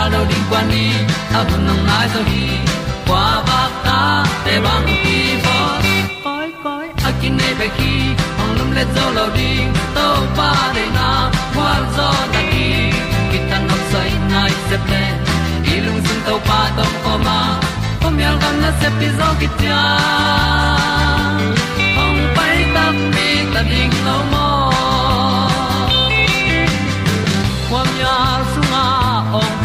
tan lo ding kwan ni a bu nang mai zo kwa ba ta te bang ki bo koi koi a kin nei pe ki ong lum le zo lo ding to pa de na kwa zo ta ki ki tan nok sai nai se ple i lung sun to pa tom ko ma. Pom yal gam na se pi zo ki tia ong pai ta mi ta ding lo mo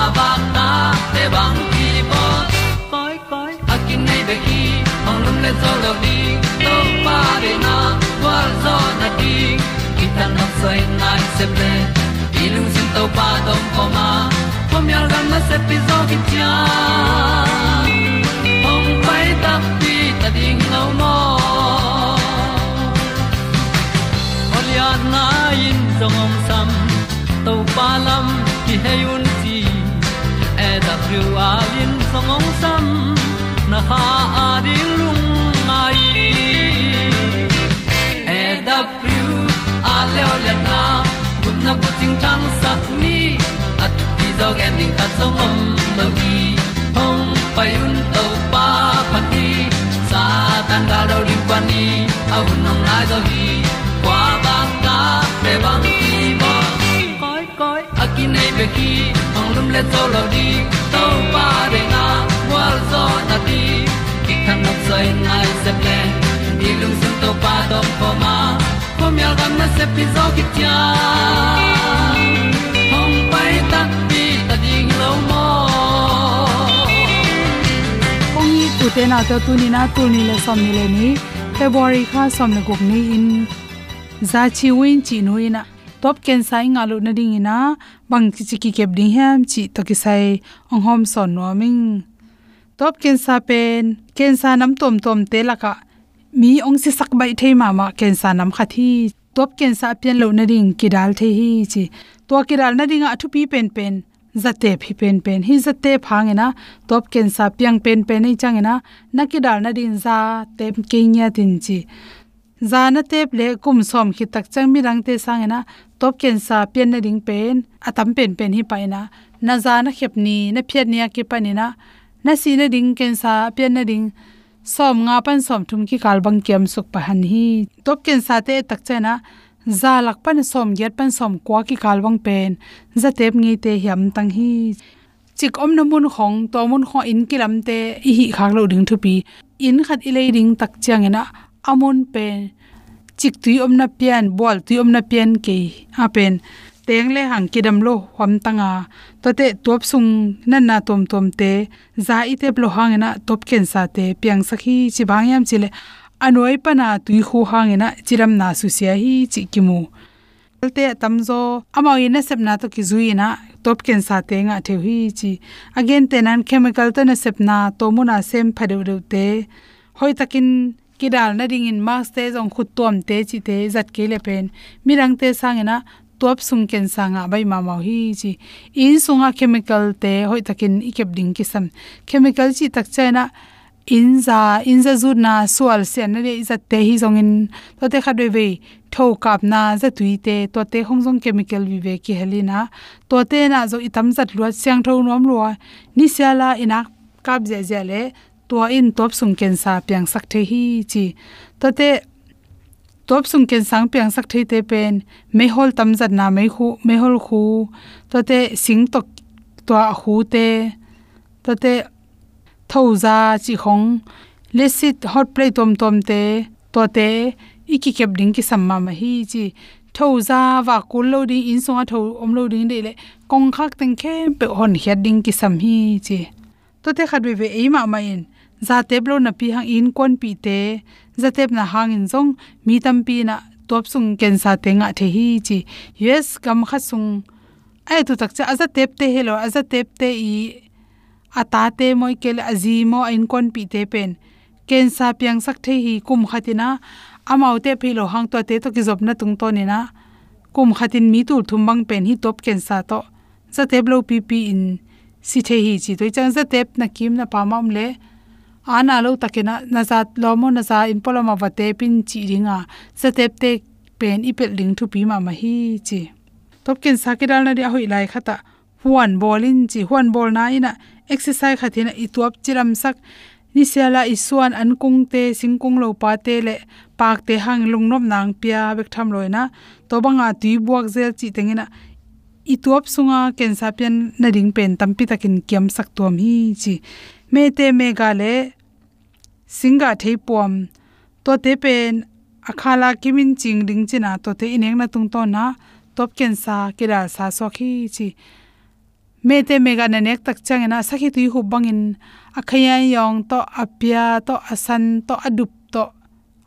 kwa ba ta te bang ki bo koi koi a kin nei be ki ong lum le zo lo ni to pa de na kwa zo na ti ki ta na sai nai se ple i lung sin to pa dong ko ma. Pom yal gam na se pi zo ki tia ong pai ta pi ta ding lo mo Olia na in zong om sam to pa lam ki hay un ti thru a lin zong om sam na ha a di lung mai e da thru a le o le na kun na ko ting tang sat ni at ti dog ending ta zong om lo gi hong pai un to pa pa ti sa tan ga do ri pa ni au nong lai do gi kwa ba ta pe bang ki bo koi koi a ki nei pe ki le to lo di to pa de na wa zo na di ki kan nok sai nai se ple ni lung sun to pa do po ma. Po mi al gam na se pi zo ki tia hom pai ta pi ta ding lo mo ong ni tu te na to tu ni na tu ni le som ni le ni february kha som le guk ni in. Za chi win chi nu ina top ken sai nga lu na ding ina, bang chi chi ki kep ding ham chi to ki sai ong hom son no ming. Top ken sa pen, ken sa nam tom tom te la ka, mi ong si sak bai thei ma ma, ken sa nam kha thi. Top ken sa pian lo na ding ki dal the hi chi. To ki dal na ding a thu pi pen pen zate phi pen pen. Hi zate phangena top ken sa piang pen pen nei changena nakidal na din za tem ke nya tin chi zana tep le kum som khi tak chang mi rang te sang na top ken sa pen na ding pen, atam pen pen hi paina na. Zana khep ni, na phet nia ki panina na. Si na ding ken sa pen na ding, som nga pan som thum ki kal bang kem suk pa han hi. Top ken sa te tak chena za lak pan som get pan som kwa ki kal bang pen, za tep ngi te hiam tang hi. Chik om na mun khong, to mun kho in kilam te hi khak lo ding thu pi. In khat i ding tak chang na amon pen chik tui om na pian bol tui om na pian ke a pen. Teng le hang kidam lo hom tanga. To te top sung nan na tom tom te. Za i te blo hangena top ken sa te. Piang sakhi chi bangyam chile anoi pana tui khu hangena chiram na su sia hi chi kimu te tamzo amao ina sepna to ki zuina top ken sa te nga the hi chi. Again te nan chemical to na sepna to muna sem phade de te. Hoi takin kidal na ring max te jong khut tom te chi te zat ke le pen. Mirang te sangena top sung ken sanga bai ma ma hi chi. In sunga chemical te hoi takin ikep ding ki chemical chi tak chaina inza inza zu na sual se na re za te hi zong in. To te kha ve, tho kap na za tui te, to te hong jong chemical vi ve ki helina to te na zo itam zat lo siang tho nom lo ni siala ina kap je je le to in top sung ken sa pyang sak the hi chi. To te top sung ken sang pyang sak the te pen me hol tam zat na me khu me hol khu to te sing tok to hu te. To te thoza chi khong lesit hot plate tom tom te. To te iki kep ding ki samma ma hi chi. Thoza wa kul lo ding in songa tho om lo ding de le, kong khak teng khe pe hon hiat ding ki sam hi chi. To te khat ve ve e ma ma in za teblo na pi hang in kon pi te, za tep na hang in zong, mi tam pi na top sung ken sa te nga the hi chi. Yes kam kha sung, ai, tu tak cha aza tep te, hello aza tep te i ata te moi kel azimo in kon pi te pen. Ken sa piang sak the hi kum khatina amau te philo hang to te to ki job na tung to ni na. Kum khatin mi tu thum bang pen hi top ken sa to. Za teblo pi pi in, si the hi chi to chang za tep na kim na pa mam le ana lo takena na lomo naza na in poloma wate pin chi ringa. Za te pen ipel ling thu pi ma ma hi chi. Top ken na ri hoi lai khata huan bolin chi. Huan bol na ina exercise khathina ituap chiram sak. Ni sela isuan an kung te, singkung lo pa te le pak te hang lungnop nang pia bek tham loina to banga tui buak zel chi tengina ituap sunga kensa pian na ring pen tampi takin kiam sak tuam hi chi me te me ga le singa thei pom to te pen akhala kimin ching ding china to te ineng na tung to na top kensa kira sa so khi chi me te mega na nek tak chang na sakhi tui hu bangin, akhaya yong to apia, to asan, to adup, to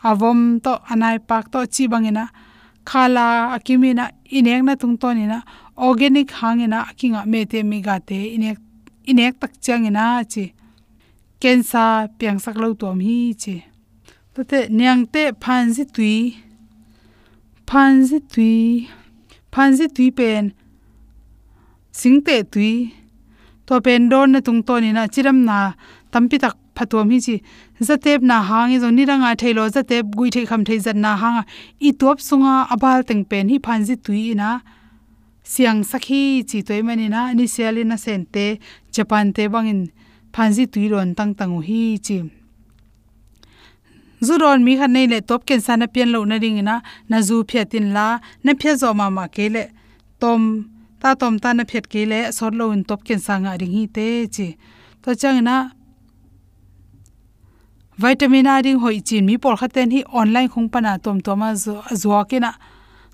avom, to anai pak, to chi bangina khala akimina inek na tung to ni na organic hangina akinga me te mega te inek inek tak chang ina chi kensa piang sak lo tom hi che to te nyang te phan ji tui. Phan ji tui. Phan ji tui pen. Singte tui. To pen don na tung to ni na chiram na tampi tak phatom hi chi. Zatep na hangi zo ni ranga thailo zatep gui thei kham thei zan na hanga i top sunga abal teng pen hi phanji tui na siang sakhi chi toimani na ni siali na sente japan te bangin phanji tuiron tang tang hi chi. Zuron mi khan nei le top ken sana pian lo na ring na na zu phiatin la, na phya zo ma ma ke le. Tom, ta tom ta na phet ke le sor lo in top ken sanga ring hi te chi. To chang na vitamin a ding hoi chin mi por khaten hi online khong pana tom toma zo ke na.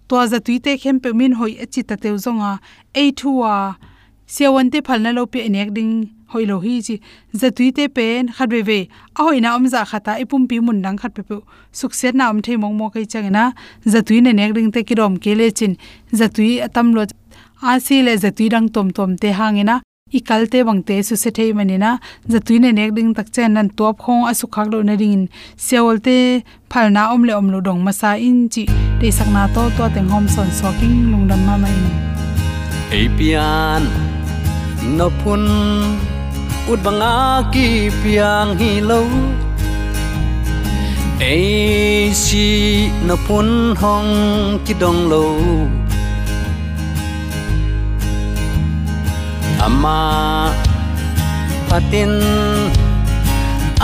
To za tuite khem pe min hoi achi ta teu zonga a thuwa sewon te phalna lo pe nek ding hoi lo hi chi za tuite pen khat ve ve a hoi na om za khata ipum pi mun dang khat pe pe sukset na om the mong mo kai chang na za tui ne nek ring te ki rom ke le chin. Za tui atam lo a si le za tui dang tom tom te hangena. I kalte bangte su se thei manina zatuine nek ding tak chen nan top khong asu khak lo na ring seolte phalna om le om lo dong masa in chi de sakna to to teng hom son soking lungdam ma mai apian no phun ut banga ki piang hi lo ai si na phun hong ki dong lo ama à patin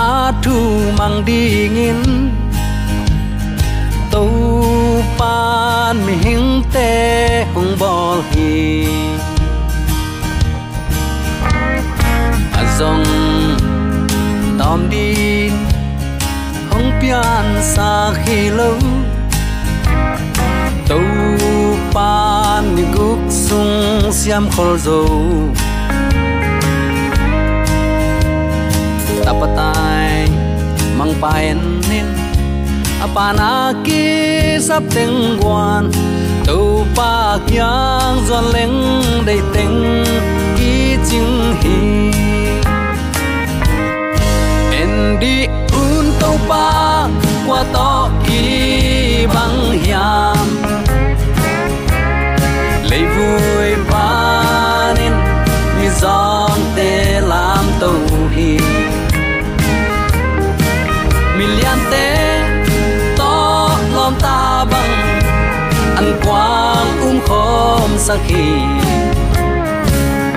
à atu à mang dingin tu pan mi hing te hong bol hi. Dòng tóm đi, không pian xa khi lâu. Tàu pan ni guk siam khol zo tapatai mang paen nin apana ki sap teng guan tu pa kyang zon leng dei teng ki ching hi sakhi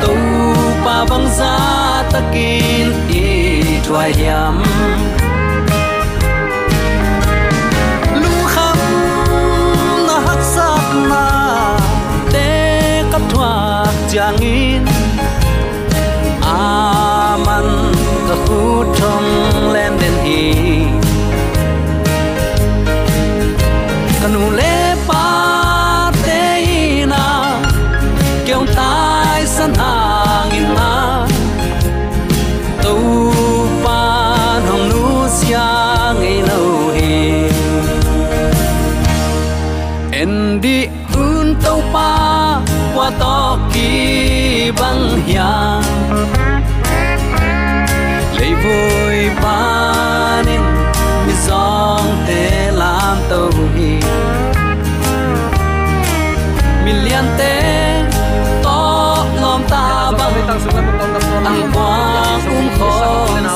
tu pa bang za takin i thuai yam lu kham na hak sak na te kap thuak changin aman à, ka hu thong len den i kanu len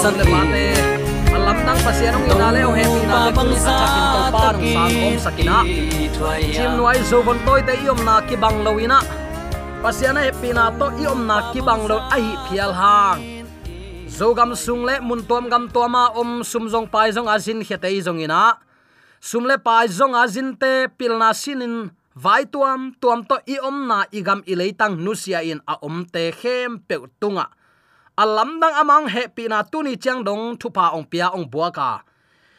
khom sak sakhi mate alam ong ina le o happy na le bang sa chakin to pa nong sa kom sakina chim noi zo von toy te iom na ki bang loina pasian happy pina to iom na ki bang lo ai phial hang zo gam sung le mun tom gam to ma om sum jong pai jong azin khetei jong ina sum le pai jong azin te pilna sinin vai tuam tuam to i om na igam i leitang nusia in a om te khem pe tunga alam dang amang he pina na chang dong thupa ong pia ong bua ka.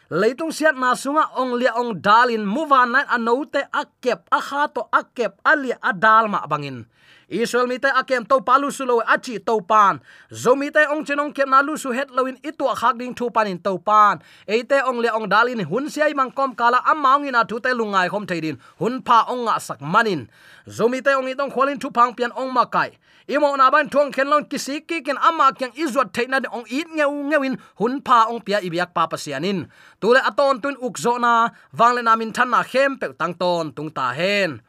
Leitung siat na sunga ong lia ong dalin muwa na anote akep aha to akep ali adal ma bangin. Israel mi te akem to palu su lo achi to pan. Zomi te ong chenong kem na lu su het loin itu khak ding thu panin to pan. Eite ong le ong dalin hun siai mang kom kala amaung ina thu te lungai khom theidin hun pha ong nga sak manin. Zomi te ong itong kholin thu phang pian ong makai imo na ban thong khen long kisi ki ken ama kyang izot theina de ong it ngeu ngewin hun pha ong pia ibyak pa pasianin tule aton tun ukzo na. Wangle namin than na khem pe tang ton tung ta hen.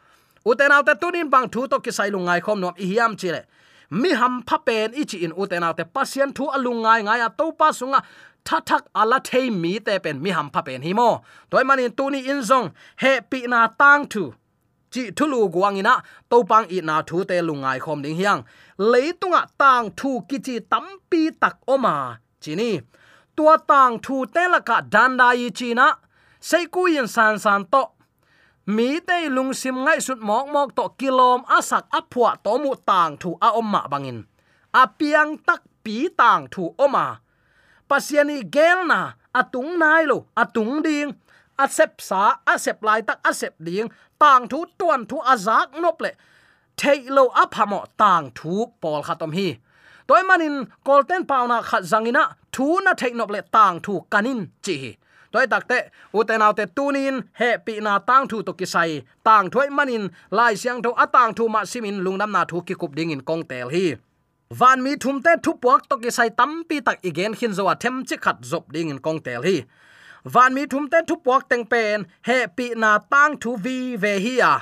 Uten autte tunin bang thu to ki sai lungai khom nom i hiam chile mi ham pha pen i chi in uten autte pasien thu alungai ngai a to pa sunga thatak ala thei mi te pen mi ham pha pen hi mo toy manin tuni in zong he pi na tang thu chi thulu guangina to pang i na thu te lungai khom ding hiang leitunga tang thu ki chi tampi tak oma chini tua tang thu te la ka danda yi china sei ku yin san san to mi te lung sim ngai sut mok mok to kilom asak apua to mu tang thu a omma bangin. A piang tak pi tang thu oma. Pasiani gelna atung nai lo atung ding. A sep sa, a sep lai tak, a sep ding. Tang thu, tuan thu azak nop le. Thei lo a phamo tang thu pol khatom hi. Toy manin kolten pauna khat zangina, thu na thei nop le tang thu kanin chi toy takte uten autte tunin, he pi na tang thu to ki sai. Tang thoi manin, lai siang tho atang thu ma simin lungnam na thu ki kup ding in kong tel hi. Van mi thum te thu puak to ki sai tam pi tak igen khin zo athem chi khat zop ding in kong tel hi. Van mi thum te thu puak teng pen, he pi na tang thu vi ve hi ya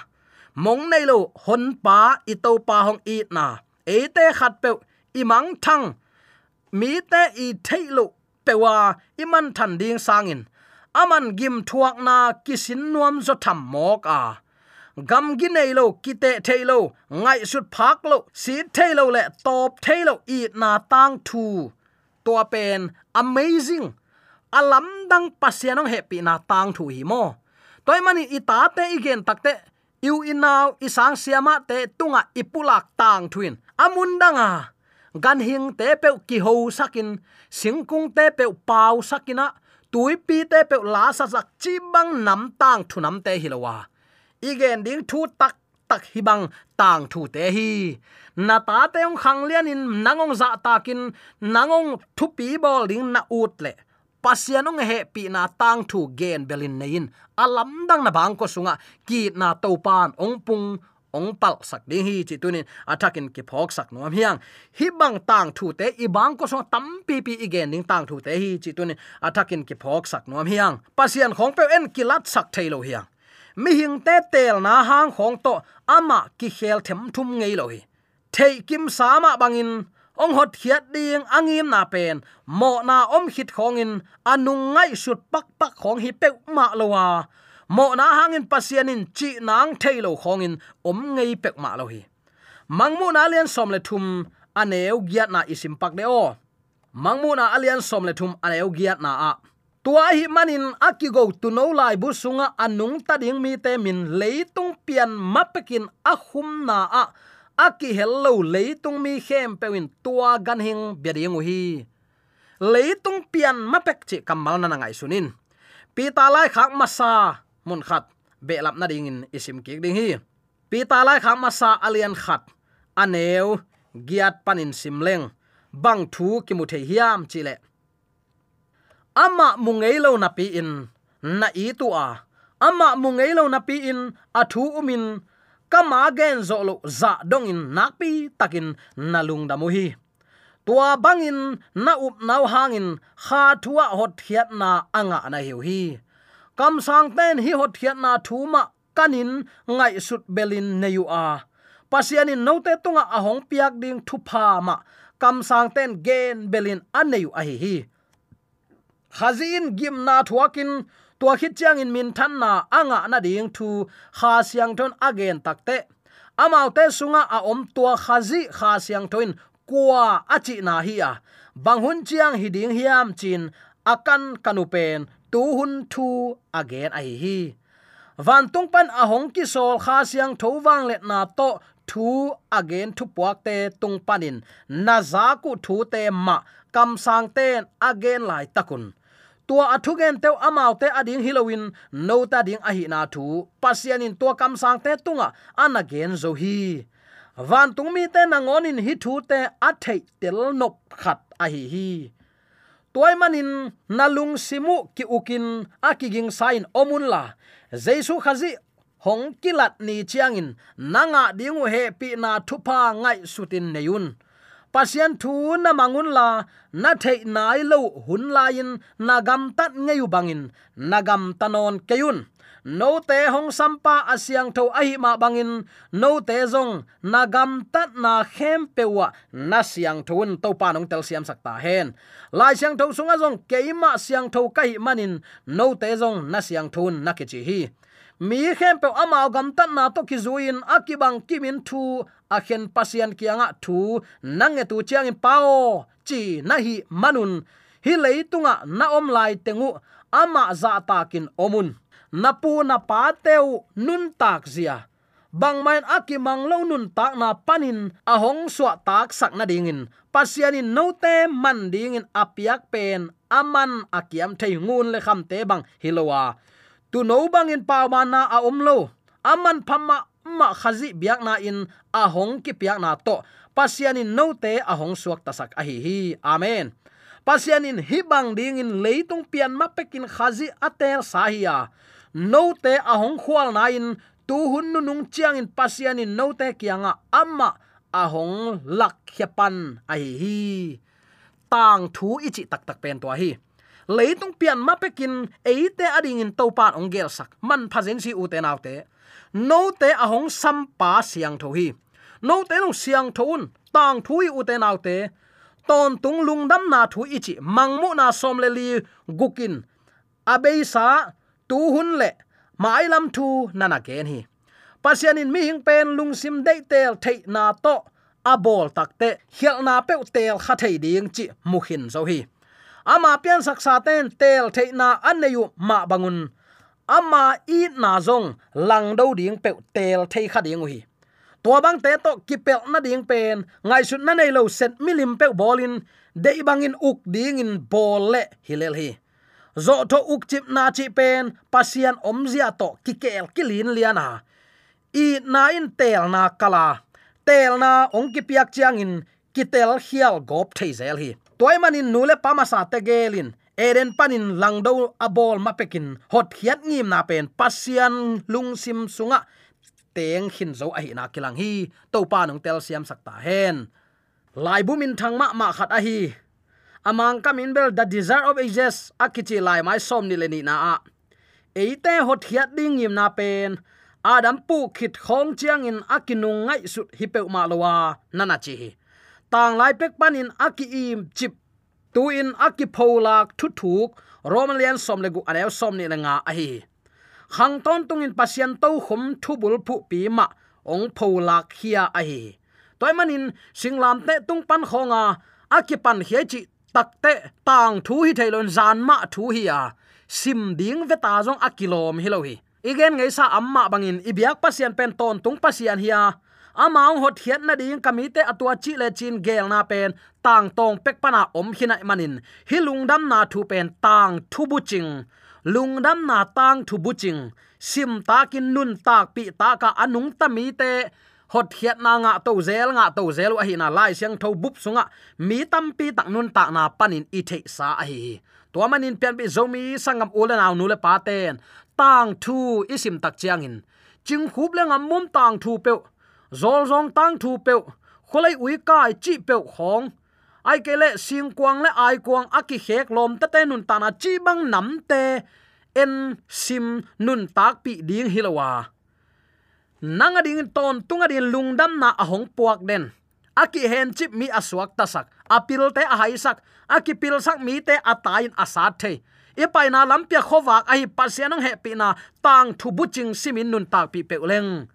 mong nei lo, hon pa, i to pa hong i na. E te khat pe, i mang thang. Mi te i thailo pewa iman than ding sangin aman gim thuak na kisin nuam zo tham mok a. Gam gi nei lo kite thailo ngai sut phak lo, si thailo le top thailo i na tang thu. To pen, amazing. Alam dang pasianong happy na tang thu hi mo. Toy mani ita te igen takte yu inaw isang siama te tunga ipulak tang thuin. Amun danga gan hing te pe ki ho sakin, singkung te pe pau sakina tui pi te pe la sa sak chi bang nam tang thu nam te hilowa igen ding thu tak tak hi bang tang thu te hi. Na ta te ong khang lian in nangong za takin nangong thu pi bol ding na ut le. Pasian ong he pi na tang thu gen belin nein alam dang na bang ko sunga, ki na to pan ong pung ong pal sak ding hi chi tunin atakin ki phok sak nom hiang. Hi bang tang thu te, i bang ko so tam pi pi igen ning tang thu te hi chi tunin atakin ki phok sak nom hiang. Pasian khong pe en kilat sak thailo hiang. Mi hing te tel na hang khong to ama ki khel them thum ngei lo hi. Thei kim sama bangin, ong hot khiat ding angim na pen, mo na om hit khongin anung ngai sut pak pak khong hi pe ma lowa mo na hangin pasianin chi nang thailo khongin om ngei pek ma lo hi. Mangmu na lian som le thum aneu giat na isim pak de o. Mangmu na alian som le thum aneu giat na a. Tua hi manin akigo tu no lai bu sunga anung ta ding mi te min leitung pian mapekin ahum na a. Aki hello leitung mi khem pewin tua gan hing beriang hi. Leitung pian mapek chi kamal na ngai sunin. Pi ta lai khak masa mun khat, be lap na ding in isim ki ding hi. Pi ta lai kha ma sa alian khat. Aneu giat panin simleng bang thu ki mu the hiam chile. Ama mungei lo na pi in, na i tu a. Ama mungei lo na pi in athu umin kama gen zo lo za dong in nakpi takin nalung damu hi. Tua bangin na up nau hangin kha thua hot hiat na anga na hiu hi kam sang ten hi hot hiat na thuma kanin ngai sut belin neyu a. Pasianin note tunga ahong piak ding thu pha ma. Kam sang ten gen belin aneyu a hi hi. Khazin gim na thuakin, tua khit chiang in min than na anga na ding thu kha siang thon again takte amau te sunga a om tua khazi kha siang thoin kwa achi na hi a. Banghun chiang hi ding hiam chin akan kanupen tu hun thu again ai hi. Van tung pan ahong ki sol kha siang tho wang let na to thu again thu puak te tung panin na za ku thu te ma kam sang ten again lai takun tua athu gen teu amau te ading halloween no ta ding a hi na thu pasian in tua kam sang te tunga an again zo hi. Van tung mi te na ngon in hi thu te a thei tel nop khat a hi hi toy manin nalung simu ki ukin akiging sign omun la jesu khazi, hong kilat ni chiangin, nanga dingu he pi na thupa ngai sutin neyun. Pasian thu na mangun la na thei nai lo hun lain na gam tat ngeyu bangin na gam tanon keyun no te hong sampa asyang tho ahi ma bangin. No te zong, na gam tat na khem pewa na siang thun to pa nong tel siam sakta hen. Lai siang tho sunga zong keima siang tho kai manin. No te zong, na siang thun na ke chi hi. Mi khem pe ama gam tat na to ki zuin akibang kimin thu, a khen pasian kianga thu nange tu chiang in pao chi na hi manun. Hi leitunga na om lai tengu ama za takin omun napu na pa teu nun tak zia. Bang main aki mang lo nun tak na panin, ahong swa tak sak na dingin. Pasianin no te man dingin apiak pen, aman akiam thei ngun le kham te bang hilowa. Tu no bang in paw na a om lo. Aman phama ma khazi biak na in, ahong ki piak na to. Pasianin no te ahong suak tasak a hi hi. Amen. Pasianin hi bang leitung pian ma pekin khazi atel sahia no te ahong khwal na in, tu hun nu nung chiang in pasianin no te kianga amma ahong lak khiapan a hi. Hi tang thu ichi tak tak pen to hi. Leitung pian ma pekin eite ading in topan ong gel sak. Man phajen si u te naw te. No te ahong sam pa siang tho hi. No te no siang thon tang thui u te naw te. Ton tung lung dam na thu ichi mangmu na som le li, gukin. Abei sa tu hun le, mai lam thu nana ken hi. Pasian in mi hing pen lung sim dei tel thei na to, a bol takte hial na pe tel kha thei ding chi mukhin zo hi. Ama pian saksa ten tel thei theina aneyu ma bangun. Ama i na zong lang do ding pe tel thei kha ding hi. To bang te to kipel na ding pen, ngai sut na nei lo set milim pe bolin, dei bangin uk ding in bol le hilel hi zo to uk chip na chi pen pasian omzia to kikel kilin liana i na in tel na kala. Tel na ong ki piak chiang in kitel hial gop thei zel hi. Toy manin nule pama sa te gelin eren panin langdo abol mapekin hot hiat ngim na pen pasian lungsim sunga. Teng hin zo a hi na kilang hi. To pa nong tel siam sakta hen. Lai bumin thang ma ma khat a hi. Amang kamin bel the desire of ages akichi lai mai som ni le ni na a eite hot hiat ding yim na pen adam pu khit khong chiang in akinung ngai sut hi pe ma lowa nana chi hi tang lai pek panin aki im chip tu in aki pholak thu thuk romalian som le gu anew som ni nga a hi hang ton tung in pasian to khum thu bul phu pi ma ong pholak hia a hi toy manin singlam te tung pan khonga aki pan he chi takte tang thu hi thailon zan ma thu hi à. à. a sim ding ve ta jong akilom hi lo hi. Igen ngei sa amma bangin ibyak pasian pen ton tung pasian hi a amang hot hian na ding kamite atua chi le chin gel na pen tang tong pek pana om hina manin hi lungdam na thu pen tang thu buching lungdam na tang thu buching sim takin nun tak pi ta ka anung tami te hot hiat na nga to zel nga to zel wa hi na lai siang tho bup sunga. Mi tam pi tak nun tak na panin i the sa a hi. To manin pian bi zomi sangam ule naw nu le pa ten. Tang thu isim tak chiang in. Ching khup le ngam mum tang thu pe zol zong tang thu pe kholai ui kai chi pe khong. Ai ke le sing kwang le ai kwang aki hek lom ta te nun ta na chi bang nam te. En sim nun tak pi ding hilawa nanga ding ton tunga din lungdam na ahong puak den. Aki hen chip mi aswak tasak, apil te a haisak aki pil sak mi te atain asat the e pai na lampia khowak ai pasianong happy na tang thu buching simin nun tak pi pe leng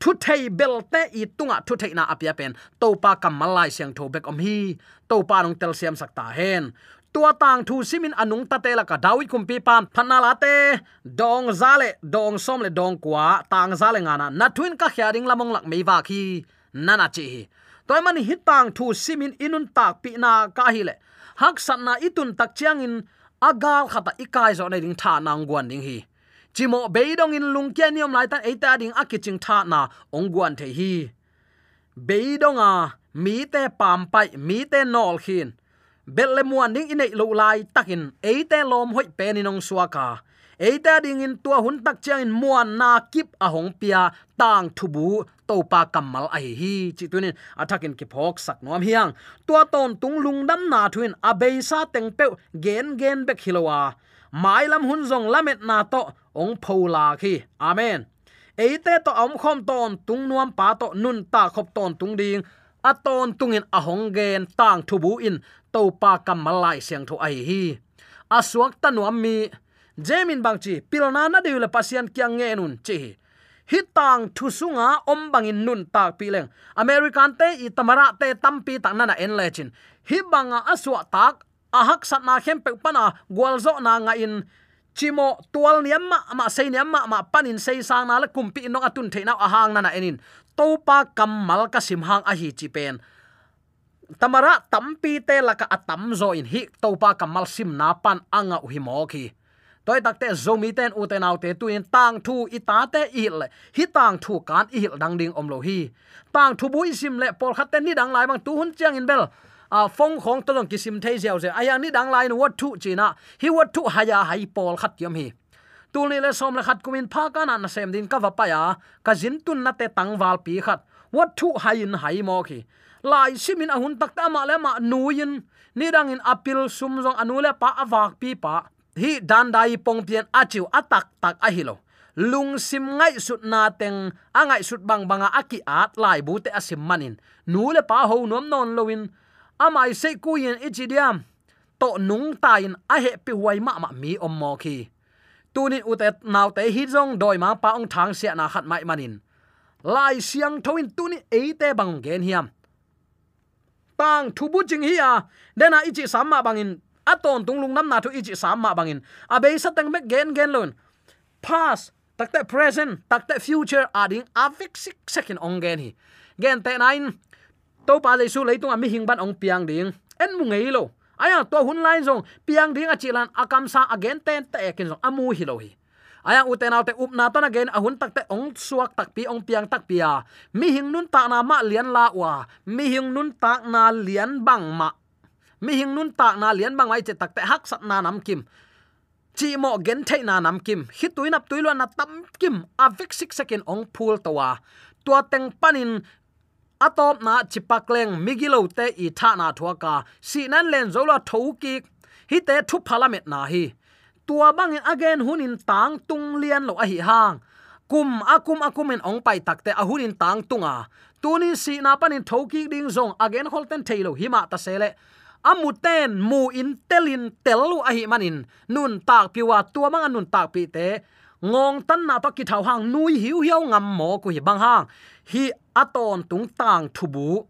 thu thei bel te i tunga thu thei na apia pen. To pa kamalai siang tho bek om hi. To pa nong tel siam sakta hen tua tang thu simin anung ta te la ka dawit kum pi pam. Phana la te, dong zale dong som le dong kwa, tang zale ngana. Na twin ka khyaring lamong lak mei wa khi nana chi. Toy man hi tang thu simin inun tak pi na ka hi le. Hak san na itun tak chiang in agal khata ikai zo na ding tha nang guan ding hi. Chimo beidong in lungkia niom lai tan eita ding akiching tha na ongguan the hi. A, mi te pam pai, mi te nol khin belle muan ding inei lo lai takin eite lom hoi pe nong suaka eite ding in tua hun tak chiang in muan na kip ahong hong pia tang thubu topa kamal ai hi chitunin athakin à, ki phok sak nom hiang. Tua ton tung lung dam na thuin abei à, sa teng pe gen gen bek hilowa à. mai lam hun zong lamet na to ong phola khi. Amen. Eite to om khom ton tung nuam pa to, nun ta khop ton tung ding aton tungin a gen tang thubu in to pa kamalai siang tho ai hi. Aswak tanuam mi jemin bangchi pilna na deule pasian kyang nge nun chi hitang thusunga om bangin nun tak pileng american te, i tamara te tampi tak nana en lechin hi banga aswa tak ahak sat na khem pe pana gwalzo na nga in. Chimo tual niam ma ma sei niam ma ma panin sei sang na la kumpi no atun theina ahang na na enin topa kamal ka simhang a hi chi pen tamara, tampi te laka atam zo in hi topa kamal sim na pan anga hi mo khi toy takte zomi ten u te nau te tu in tang thu i ta te i le hi tang thu kan i dang ding om lo hi. Tang thu bui sim le por khat te ni dang lai bang tu hun chiang in bel. A phong khong to long kisim thei zeu ze. Aya ni dang lai nu what thu china. Hi what thu haya hai pol khat yam hi tul le som le khat kumin pha ka na na sem din ka va pa ya ka jin tun na te tang wal pi khat. What thu in hai mo khi. Lai simin ahun takta ma le ma nuin ni dang in apil sum jong anule pa awak pi pa. Hi, dan dai pong pian achiu atak tak a hilo lung sim ngai sut na teng angai sut bang banga aki at lai bu te asim manin nu le pa ho nom non loin amai se kuyen ichidiam to nung tain a he pi wai ma ma mi om mo khi tunin utet naw te hi jong doi ma pa ong thang sia na khat mai manin. Lai siang thoin tunin eite bang gen hiam. Tang thubu jing hi a dena ichi samma bangin. Aton tunglung nam na thu ichi samma bangin. Abe sa tang mek gen gen lon past takte present takte future ading avik sik second ong gen hi. Gen te nine, to pa le su leitung ami hing ban ong piang ding. En mu ngei lo aya, to hun lai zong, piang ding a chilan akam sa again ten te kin zong. Amu hi lo hi. Aya uten te up na ton again tắc te ong suak tak pi, ong piang tak pia. Mi hing nun ta na ma lian la wa mi hing nun ta na lian bang ma. Mi hing nun ta na lian bang ai che takte hak sat na nam kim. Chi mo gen thei na nam kim. Hi tuin ap tuilo na tam kim. A vek sik second ong phul towa tua teng panin atop na chipakleng migilo te i tha na thuaka si nan len zola thoki hi te thu phalamet na hi. Tua bang again hunin tang tung lian lo a hi hang. Kum akum akum en ong pai takte a hunin tang tunga. Tunin si na panin thoki ding zong again holten thailo hima ta sele amuten mu in telin telu a hi manin. Nun tak piwa tua manga nun tak pi te ngong tan na to ki thau hang, nui hiu hiu ngam mo ku hi bang hang. Hi aton tung tang thubu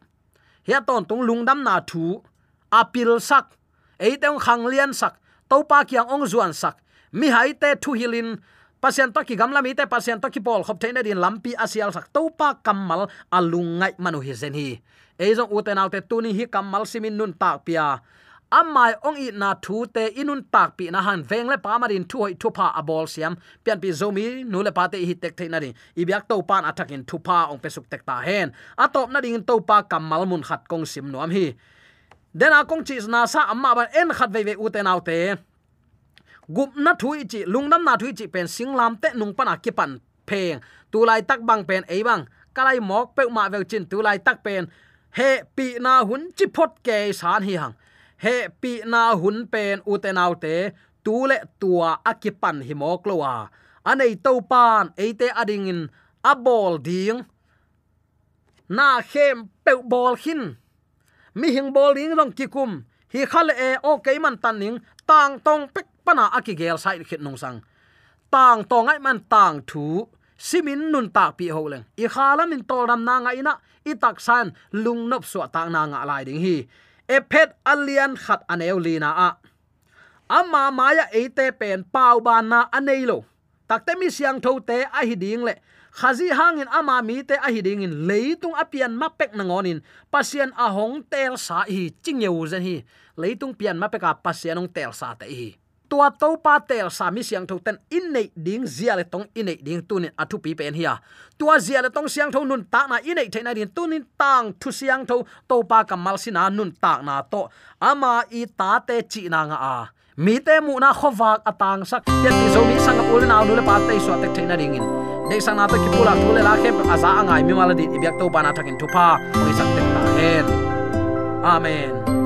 hi aton tung lungdam na thu. Apil sak. Ei teng khang lian sak. To pa kyang ong zuan sak. Mi hai te thu hilin. Pasien to ki gamla mi te, pasien to ki pol khop thein din lampi asial sak. To pa kamal alungai manu hi zen hi. Ei jong uten autte tuni hi kamal simin nun tak pia amai ong i na thu te inun tak pi na han veng le pa marin thu hoi thu pa abol siam. Pian pi zomi nu le pa te hi tek thei na ri i biak to pan atakin thu pha ong pe suk tek ta hen. Atop na ding to pa kamal mun khat kong sim nuam hi. Den a kong chi na sa amma ban en khat ve ve u te nau te. Gup na thui chi lungnam na thui chi pen singlam te nung pana ki pan pheng. Tu lai tak bang pen ei bang. Kalai mok pe ma ve chin tu lai tak pen. He pi na hun chi phot ke san hi hang he pi na hun pen u te nau te, tu le tua akipan hi mok lo wa anei to pan eite ading in a bol ding. Na khem pe bol hin. Mi hing bol ding long ki kum. Hi khal e o ke man tan ning, tang tong pek pana akigel sai khit nong sang. Tang tong ai man tang thu. Simin nun tak pi ho leng. I khala min tol ram na nga ina. I tak san lung nop so ta na nga lai ding hi e alian khat aneulina a. Ama maya ate pen pau ban na aneilo takte mi siang thote a hiding le. Khazi hangin ama mi te a hiding in leitung apian ma pek na ngonin pasien a hong tel sa hi chingyeu zen hi. Leitung pian ma peka pasien ong tel sa te hi tua to pa tel sa mi siang tho ten in nei ding zia le tong in nei ding tunin athu pi pen hia. Tua zia le tong siang tho nun ta na in nei thaina din tunin tang thu siang tho to pa kamal sina nun ta na to. Ama i ta te chi na nga a. Mi te mu na khowak atang sak. Ya ti zo mi sang ul na nu le pa te so te thaina ding in. Dei sang na to ki pula thule la khem aza angai mi mala di ibyak to pa na thakin thu pa. Oi sak te ta hen. Amen.